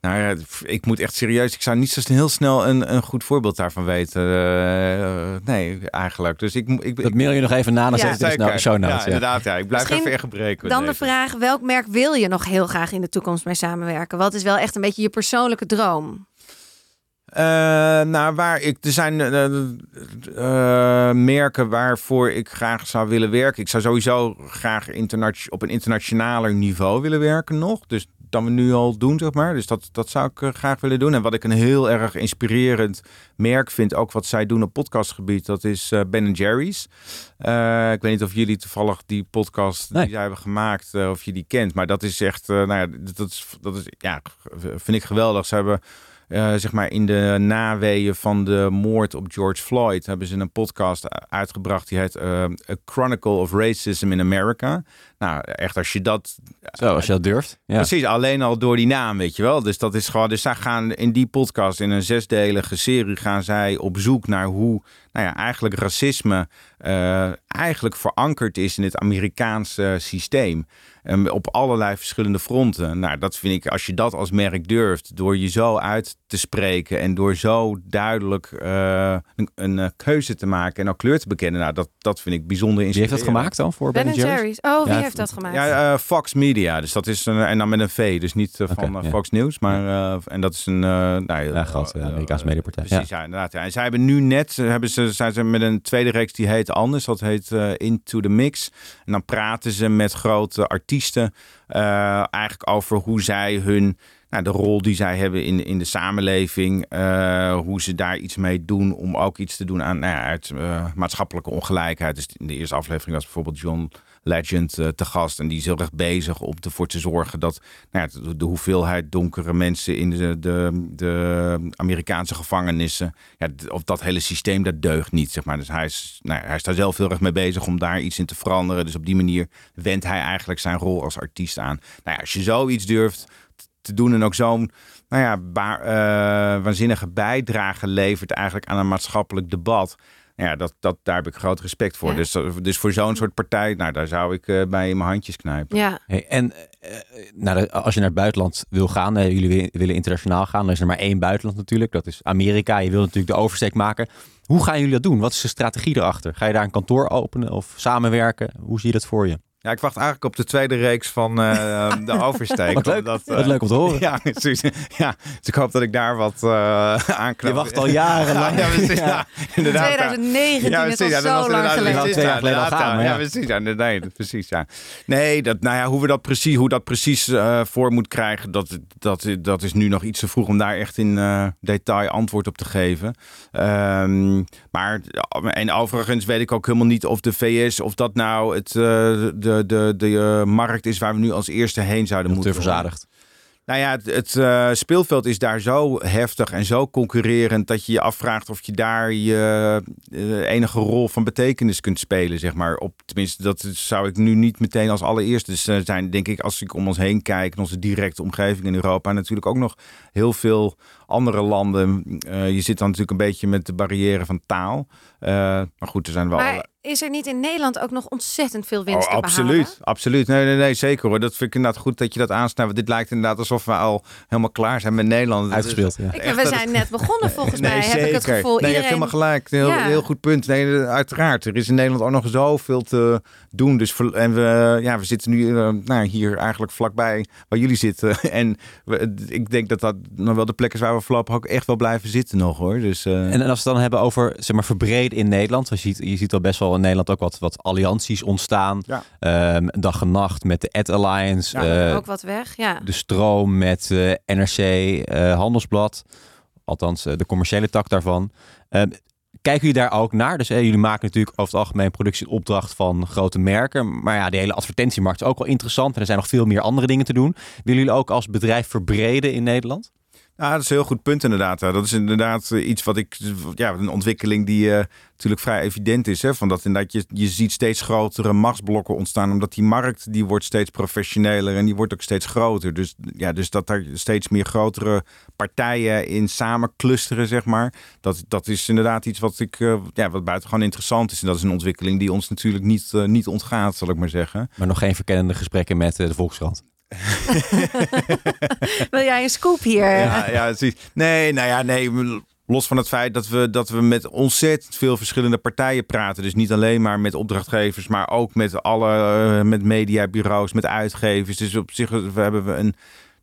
nou ja, ik moet echt serieus. Ik zou niet zo heel snel een, een goed voorbeeld daarvan weten. Uh, nee, eigenlijk. Dus ik, ik, dat mail je nog even na, dan ja. zet je de show notes. Ja, inderdaad. Ja. Ik blijf Misschien even gebreken. Dan de vraag, welk merk wil je nog heel graag in de toekomst mee samenwerken? Wat is wel echt een beetje je persoonlijke droom? Uh, nou, waar ik, er zijn uh, uh, merken waarvoor ik graag zou willen werken. Ik zou sowieso graag op een internationaler niveau willen werken nog. Dus dan we nu al doen, zeg maar. Dus dat, dat zou ik graag willen doen. En wat ik een heel erg inspirerend merk vind, ook wat zij doen op podcastgebied, dat is Ben Jerry's. ik weet niet of jullie toevallig die podcast die zij hebben gemaakt, of je die kent. Maar dat is echt, nou ja, dat is, dat is, ja, vind ik geweldig. Ze hebben uh, zeg maar in de naweeën van de moord op George Floyd hebben ze een podcast uitgebracht die heet uh, A Chronicle of Racism in America. Nou, echt als je dat... Zo, als je dat durft. Ja. Precies, alleen al door die naam, weet je wel. Dus dat is gewoon... Dus zij gaan in die podcast, in een zesdelige serie, gaan zij op zoek naar hoe, nou ja, eigenlijk racisme uh, eigenlijk verankerd is in het Amerikaanse systeem. Um, op allerlei verschillende fronten. Nou, dat vind ik, als je dat als merk durft, door je zo uit te spreken en door zo duidelijk uh, een, een, eh, keuze te maken en ook kleur te bekennen, nou, dat, dat vind ik bijzonder inspirerend. Wie heeft dat gemaakt dan voor Ben, ben Jerry's? Oh, wie heeft dat gemaakt? Ja, uh, Fox Media. Dus dat is een, en dan met een V, dus niet uh, van okay, Fox News, maar en dat is een nou, ja, groot Amerikaanse mediapartij. Precies, ja. inderdaad. Ja. En zij hebben nu net, hebben ze, zijn ze met een tweede reeks die heet anders, dat heet Into the Mix. En dan praten ze met grote artiesten eigenlijk over hoe zij hun nou, de rol die zij hebben in, in de samenleving, uh, hoe ze daar iets mee doen om ook iets te doen aan nou ja, uit, uh, maatschappelijke ongelijkheid. Dus in de eerste aflevering was bijvoorbeeld John Legend uh, te gast en die is heel erg bezig om ervoor te zorgen dat nou ja, de, hoeveelheid donkere mensen in de, de, de Amerikaanse gevangenissen, ja, of dat hele systeem dat deugt niet, zeg maar. Dus hij is, nou ja, hij is daar zelf heel erg mee bezig om daar iets in te veranderen. Dus op die manier wendt hij eigenlijk zijn rol als artiest aan. Nou ja, als je zoiets durft te doen en ook zo'n nou ja, uh, waanzinnige bijdrage levert eigenlijk aan een maatschappelijk debat. Ja, dat, dat, daar heb ik groot respect voor. Dus, dus voor zo'n soort partij, nou, daar zou ik uh, bij in mijn handjes knijpen. Ja. Hey, en nou, als je naar het buitenland wil gaan, jullie willen internationaal gaan, dan is er maar één buitenland natuurlijk. Dat is Amerika. Je wil natuurlijk de oversteek maken. Hoe gaan jullie dat doen? Wat is de strategie erachter? Ga je daar een kantoor openen of samenwerken? Hoe zie je dat voor je? Ja, ik wacht eigenlijk op de tweede reeks van uh, [laughs] de oversteek. wat, leuk. Dat, uh, wat leuk om te horen. [laughs] Ja, precies. Ja, dus ik hoop dat ik daar wat uh, Je wacht al jarenlang. [laughs] ja, precies, ja. inderdaad. 2019 ja, precies, ja, zo lang geleden. Twee jaar geleden al gaan, ja. ja, precies. Ja, nee, precies, ja. Nee, dat, nou ja, hoe, we dat precies, hoe dat precies uh, voor moet krijgen, dat, dat, dat is nu nog iets te vroeg om daar echt in uh, detail antwoord op te geven. Um, maar, en overigens weet ik ook helemaal niet of de VS, of dat nou het... de, de, de, de uh, markt is waar we nu als eerste heen zouden moeten. Te verzadigd. Nou ja, het, het uh, speelveld is daar zo heftig en zo concurrerend dat je je afvraagt of je daar je uh, enige rol van betekenis kunt spelen, zeg maar. Op, tenminste, dat zou ik nu niet meteen als allereerste dus, uh, zijn. Denk ik, als ik om ons heen kijk, in onze directe omgeving in Europa, natuurlijk ook nog heel veel andere landen. je zit dan natuurlijk een beetje met de barrière van taal. maar goed, er zijn wel. Maar is er niet in Nederland ook nog ontzettend veel winst oh, absoluut, Absoluut, nee, nee, nee, zeker hoor. Dat vind ik inderdaad goed dat je dat aansnijdt. Want dit lijkt inderdaad alsof we al helemaal klaar zijn met Nederland. Uitgespeeld, ja. Ik, we zijn net begonnen [laughs] volgens mij, zeker. heb ik het gevoel. Nee, je hebt helemaal gelijk. Heel, heel goed punt. Nee, uiteraard. Er is in Nederland ook nog zoveel te doen. Dus en we, ja, we zitten nu uh, nou, hier eigenlijk vlakbij waar jullie zitten. [laughs] En we, ik denk dat dat nog wel de plek is waar we voorlopig ook echt wel blijven zitten nog hoor. Dus, uh... en, en als we het dan hebben over zeg maar, verbreden in Nederland. Je ziet, je ziet al best wel in Nederland ook wat, wat allianties ontstaan. Ja. Um, dag en nacht met de Ad Alliance. Ja, uh, ook wat weg, ja. De stroom met uh, NRC, uh, Handelsblad. Althans, de commerciële tak daarvan. Um, kijken jullie daar ook naar? Dus jullie maken natuurlijk over het algemeen productieopdracht van grote merken. Maar ja, de hele advertentiemarkt is ook wel interessant. En er zijn nog veel meer andere dingen te doen. Willen jullie ook als bedrijf verbreden in Nederland? Ja, dat is een heel goed punt inderdaad. Dat is inderdaad eh, iets wat ik, ja, een ontwikkeling die uh, natuurlijk vrij evident is. Hè, van dat inderdaad je, je ziet steeds grotere machtsblokken ontstaan, omdat die markt die wordt steeds professioneler en die wordt ook steeds groter. Dus, ja, dus dat er steeds meer grotere partijen in samen clusteren, zeg maar. Dat, dat is inderdaad iets wat ik, uh, ja, wat buitengewoon interessant is. En dat is een ontwikkeling die ons natuurlijk niet, niet ontgaat, zal ik maar zeggen. Maar nog geen verkennende gesprekken met de Volkskrant? [laughs] Wil jij een scoop hier? Ja, ja. Nee, nou ja, nee. Los van het feit dat we, dat we met ontzettend veel verschillende partijen praten. Dus niet alleen maar met opdrachtgevers, maar ook met alle uh, met mediabureaus, met uitgevers. Dus op zich hebben we een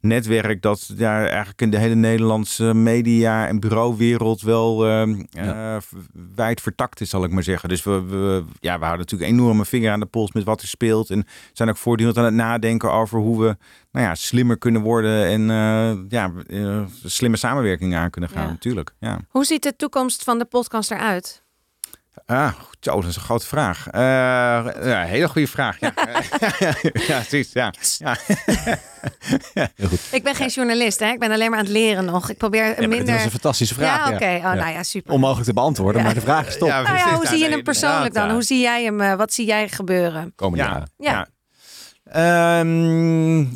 netwerk dat ja, eigenlijk in de hele Nederlandse media- en bureauwereld wel uh, ja. uh, wijd vertakt is, zal ik maar zeggen. Dus we, we, ja, we houden natuurlijk een enorme vinger aan de pols met wat er speelt. En zijn ook voortdurend aan het nadenken over hoe we nou ja, slimmer kunnen worden en uh, ja, slimme samenwerking aan kunnen gaan, ja. natuurlijk. Ja. Hoe ziet de toekomst van de podcast eruit? Ah, zo, dat is een grote vraag. Uh, ja, hele goede vraag. Ja, [laughs] ja precies. Ja. ja. Heel goed. Ik ben geen journalist, hè? ik ben alleen maar aan het leren nog. Ik probeer ja, minder. Dat is een fantastische vraag. Ja, oké. Okay. Oh, nou ja, super. Onmogelijk te beantwoorden, maar de vraag is toch. Ja, nou ja, hoe zie je hem persoonlijk dan? Hoe zie jij hem? Uh, wat zie jij gebeuren? Komende jaren. Ja. Um,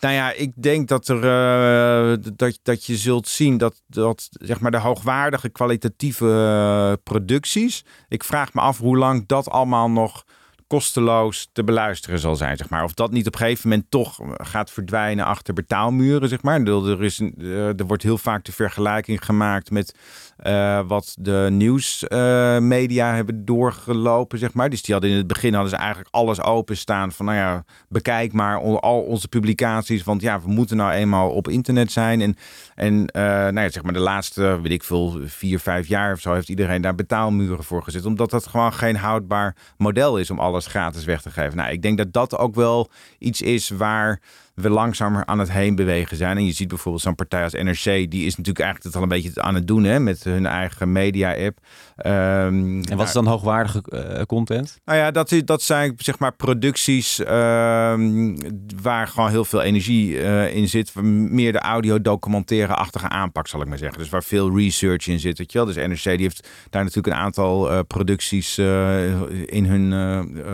nou ja, ik denk dat, er, uh, dat, dat je zult zien dat, dat zeg maar de hoogwaardige kwalitatieve uh, producties. Ik vraag me af hoe lang dat allemaal nog kosteloos te beluisteren zal zijn, zeg maar. Of dat niet op een gegeven moment toch gaat verdwijnen achter betaalmuren, zeg maar. Er, is een, er wordt heel vaak de vergelijking gemaakt met uh, wat de nieuwsmedia uh, hebben doorgelopen, zeg maar. Dus die hadden in het begin hadden ze eigenlijk alles openstaan van, nou ja, bekijk maar al onze publicaties, want ja, we moeten nou eenmaal op internet zijn. En, en nou ja, zeg maar de laatste, weet ik veel, vier, vijf jaar of zo heeft iedereen daar betaalmuren voor gezet, omdat dat gewoon geen houdbaar model is om alles gratis weg te geven. Nou, ik denk dat dat ook wel iets is waar we langzamer aan het heen bewegen zijn. En je ziet bijvoorbeeld zo'n partij als NRC, die is natuurlijk eigenlijk het al een beetje aan het doen hè, met hun eigen media-app. Um, en wat is dan hoogwaardige uh, content? Nou ja, dat, dat zijn zeg maar producties uh, waar gewoon heel veel energie uh, in zit. Meer de audio-documentaire-achtige aanpak, zal ik maar zeggen. Dus waar veel research in zit. Weet je wel? Dus NRC die heeft daar natuurlijk een aantal uh, producties in hun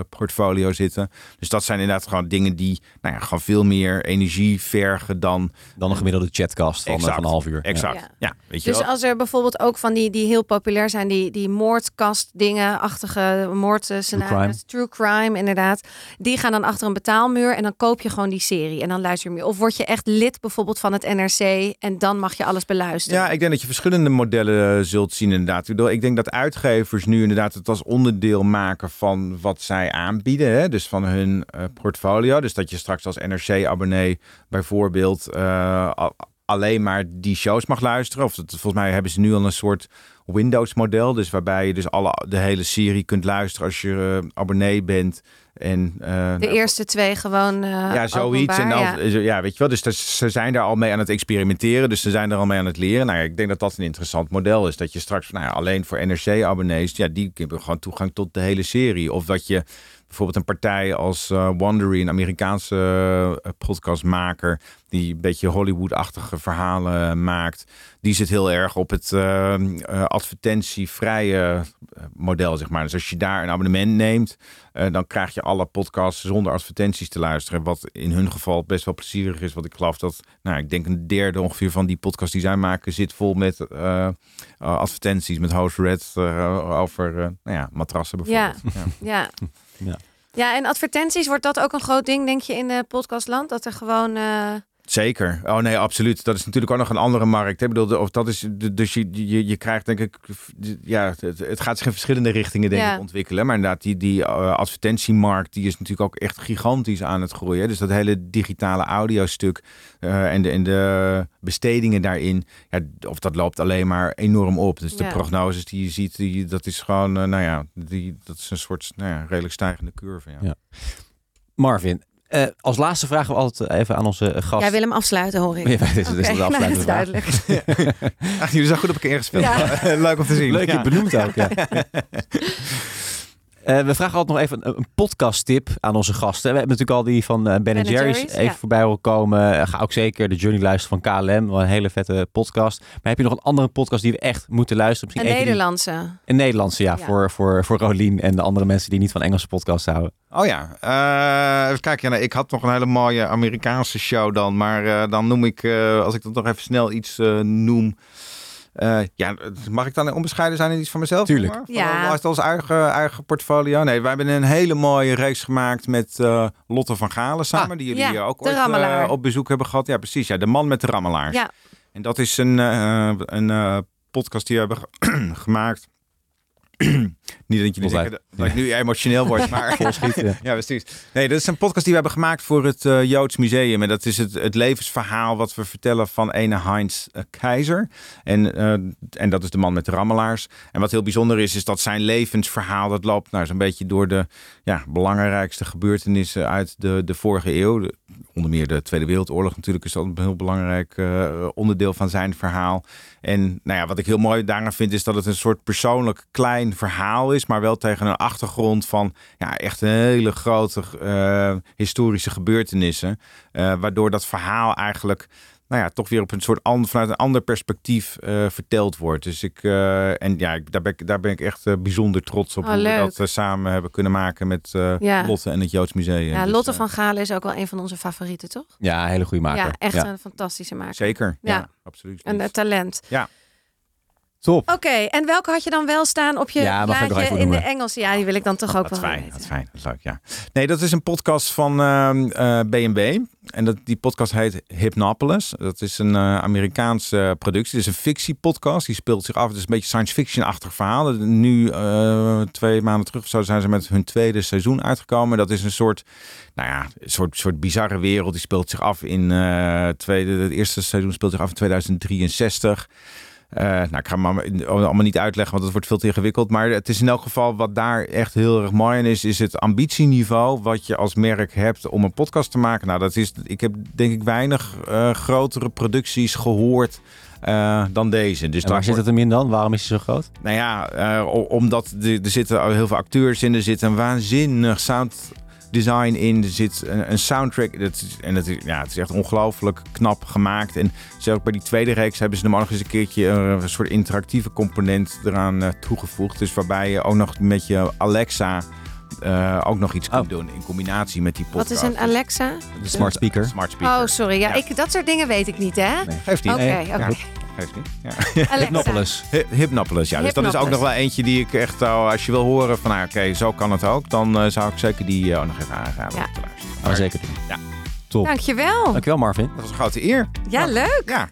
portfolio zitten. Dus dat zijn inderdaad gewoon dingen die nou ja, gewoon veel meer energie vergen dan... Dan een gemiddelde chatcast van, exact, van een half uur. Exact, ja. ja weet je dus wel? als er bijvoorbeeld ook van die, die heel populair zijn, die, die moordkast dingen, achtige moordscenario's, true, true crime inderdaad, die gaan dan achter een betaalmuur en dan koop je gewoon die serie en dan luister je meer. Of word je echt lid bijvoorbeeld van het NRC en dan mag je alles beluisteren. Ja, ik denk dat je verschillende modellen zult zien inderdaad. Ik denk dat uitgevers nu inderdaad het als onderdeel maken van wat zij aanbieden, hè? dus van hun uh, portfolio. Dus dat je straks als NRC-abonnee bijvoorbeeld uh, alleen maar die shows mag luisteren. Of dat, volgens mij hebben ze nu al een soort Windows-model. Dus waarbij je dus alle, de hele serie kunt luisteren als je uh, abonnee bent. En, uh, de eerste twee gewoon. Uh, ja, zoiets. En dan, ja. ja. weet je wel. Dus ze zijn daar al mee aan het experimenteren. Dus ze zijn er al mee aan het leren. Nou, ja, ik denk dat dat een interessant model is. Dat je straks, nou ja, alleen voor NRC-abonnees, ja, die hebben gewoon toegang tot de hele serie. Of dat je bijvoorbeeld een partij als uh, Wondery, een Amerikaanse uh, podcastmaker, die een beetje Hollywood-achtige verhalen maakt, die zit heel erg op het uh, advertentievrije model, zeg maar. Dus als je daar een abonnement neemt, dan krijg je alle podcasts zonder advertenties te luisteren. Wat in hun geval best wel plezierig is. Want ik geloof dat, nou, ik denk een derde ongeveer van die podcasts die zij maken, zit vol met advertenties, met host red over nou ja, matrassen bijvoorbeeld. ja. ja. Ja. Ja, en advertenties, wordt dat ook een groot ding, denk je, in de podcastland? Dat er gewoon... Zeker. Oh nee, absoluut. Dat is natuurlijk ook nog een andere markt. Ik bedoel, of dat is, dus je, je, je krijgt denk ik, ja, het, het gaat zich in verschillende richtingen denk ja. ik ontwikkelen. Maar inderdaad, die, die uh, advertentiemarkt, die is natuurlijk ook echt gigantisch aan het groeien. Dus dat hele digitale audiostuk uh, en, de, en de bestedingen daarin, ja, of dat loopt alleen maar enorm op. Dus de ja. prognoses die je ziet, die, dat is gewoon, uh, nou ja, die, dat is een soort nou ja, redelijk stijgende curve. Ja. ja. Marvin, uh, als laatste vragen we altijd even aan onze gast. Jij wil hem afsluiten, hoor ik. Ja, dit is, okay. is de afsluitende nou, duidelijk. [laughs] Ach, jullie zijn goed op elkaar ingespeeld. Ja. [laughs] Leuk om te zien. Leuk, je benoemd ook. [laughs] Uh, we vragen altijd nog even een, een podcast-tip aan onze gasten. We hebben natuurlijk al die van uh, Ben, ben Jerry's even ja. voorbij horen komen. Uh, ga ook zeker de Journey luisteren van KLM. Wat een hele vette podcast. Maar heb je nog een andere podcast die we echt moeten luisteren? Misschien een Nederlandse. Die... Een Nederlandse, ja. ja. Voor, voor, voor Rolien en de andere mensen die niet van Engelse podcasts houden. Oh ja. even kijken. Ja, ik had nog een hele mooie Amerikaanse show dan. Maar dan noem ik, als ik dat nog even snel iets noem... Eh, ja, mag ik dan onbescheiden zijn in iets van mezelf? Tuurlijk. Ja. Als als eigen, eigen portfolio. Nee, wij hebben een hele mooie reeks gemaakt met eh, Lotte van Galen samen. die jullie ja, hier ook ooit eh, op bezoek hebben gehad. Ja, precies. Ja, de man met de rammelaars. Ja, En dat is een, eh, een eh, podcast die we hebben ge- [clears throat] gemaakt. [clears throat] Niet dat jullie Volgens denken dat, dat ik nu emotioneel word, [laughs] maar... Ja, precies. Nee, dat is een podcast die we hebben gemaakt voor het eh, Joods Museum. En dat is het, het levensverhaal wat we vertellen van ene Heinz eh, Keizer. En, eh, en dat is de man met de rammelaars. En wat heel bijzonder is, is dat zijn levensverhaal... dat loopt nou zo'n beetje door de ja, belangrijkste gebeurtenissen uit de, de vorige eeuw. De- onder meer de Tweede Wereldoorlog natuurlijk is dat een heel belangrijk onderdeel van zijn verhaal. En nou ja, wat ik heel mooi daaraan vind, is dat het een soort persoonlijk klein verhaal is, maar wel tegen een achtergrond van ja, echt een hele grote eh, historische gebeurtenissen. Eh, waardoor dat verhaal eigenlijk nou ja, toch weer op een soort ander, vanuit een ander perspectief eh, verteld wordt. Dus ik, eh, en ja, ik, daar, ben ik, daar ben ik echt bijzonder trots op Oh, hoe leuk. we dat samen hebben kunnen maken met eh, Ja. Lotte en het Joods Museum. ja Dus, Lotte van Galen is ook wel een van onze favorieten, toch? Ja, een hele goede maker. Ja, echt een fantastische maker. Zeker, ja, Ja. absoluut. Een eh, talent. Top. Oké, en welke had je dan wel staan op je Ja, ik in de noemen? Engels? Ja, die wil ik dan toch ook wel fijn, dat is fijn. Dat is leuk, ja. Nee, dat is een podcast van B&B. En dat, die podcast heet Hypnopolis. Dat is een eh, Amerikaanse productie. Het is een fictiepodcast. Die speelt zich af. Het is een beetje science fiction-achtig verhaal. Nu, eh, twee maanden terug of zo, zijn ze met hun tweede seizoen uitgekomen. Dat is een soort, nou ja, een soort, soort bizarre wereld. Die speelt zich af in tweede, het eerste seizoen speelt zich af in 2063. Eh, nou, ik ga hem allemaal- niet uitleggen, want het wordt veel te ingewikkeld. Maar het is in elk geval wat daar echt heel erg mooi in is, is het ambitieniveau wat je als merk hebt om een podcast te maken. Nou, dat is, ik heb denk ik weinig eh, grotere producties gehoord eh, dan deze. Dus En waar zit het hem in dan? Waarom is hij zo groot? nou ja, omdat er, zitten al heel veel acteurs in. Er zit een waanzinnig sound design in. Er zit een, een soundtrack. Dat is, en het is, ja, het is echt ongelooflijk knap gemaakt. En zelfs bij die tweede reeks hebben ze maar nog eens een keertje een soort interactieve component eraan eh, toegevoegd. Dus waarbij je ook nog met je Alexa eh, ook nog iets kunt Oh. doen in combinatie met die podcast. Wat is een Alexa? De smart speaker. Smart speaker. Oh, sorry. Ja, Ja. Ik, dat soort dingen weet ik niet, hè? Nee. Geeft niet. Oké, Nee, oké. ja. Geeft niet. Ja. Hypnopolis. Hy- Hypnopolis, ja. Dus dat is ook nog wel eentje die ik echt, oh, als je wil horen van, nou, oké, zo kan het ook, dan eh, zou ik zeker die eh, ook nog even aanraden Ja. om te luisteren. Gaan we zeker. Ja. Top. Dankjewel. Dankjewel Marvin. Dat was een grote eer. Ja, leuk. Ja.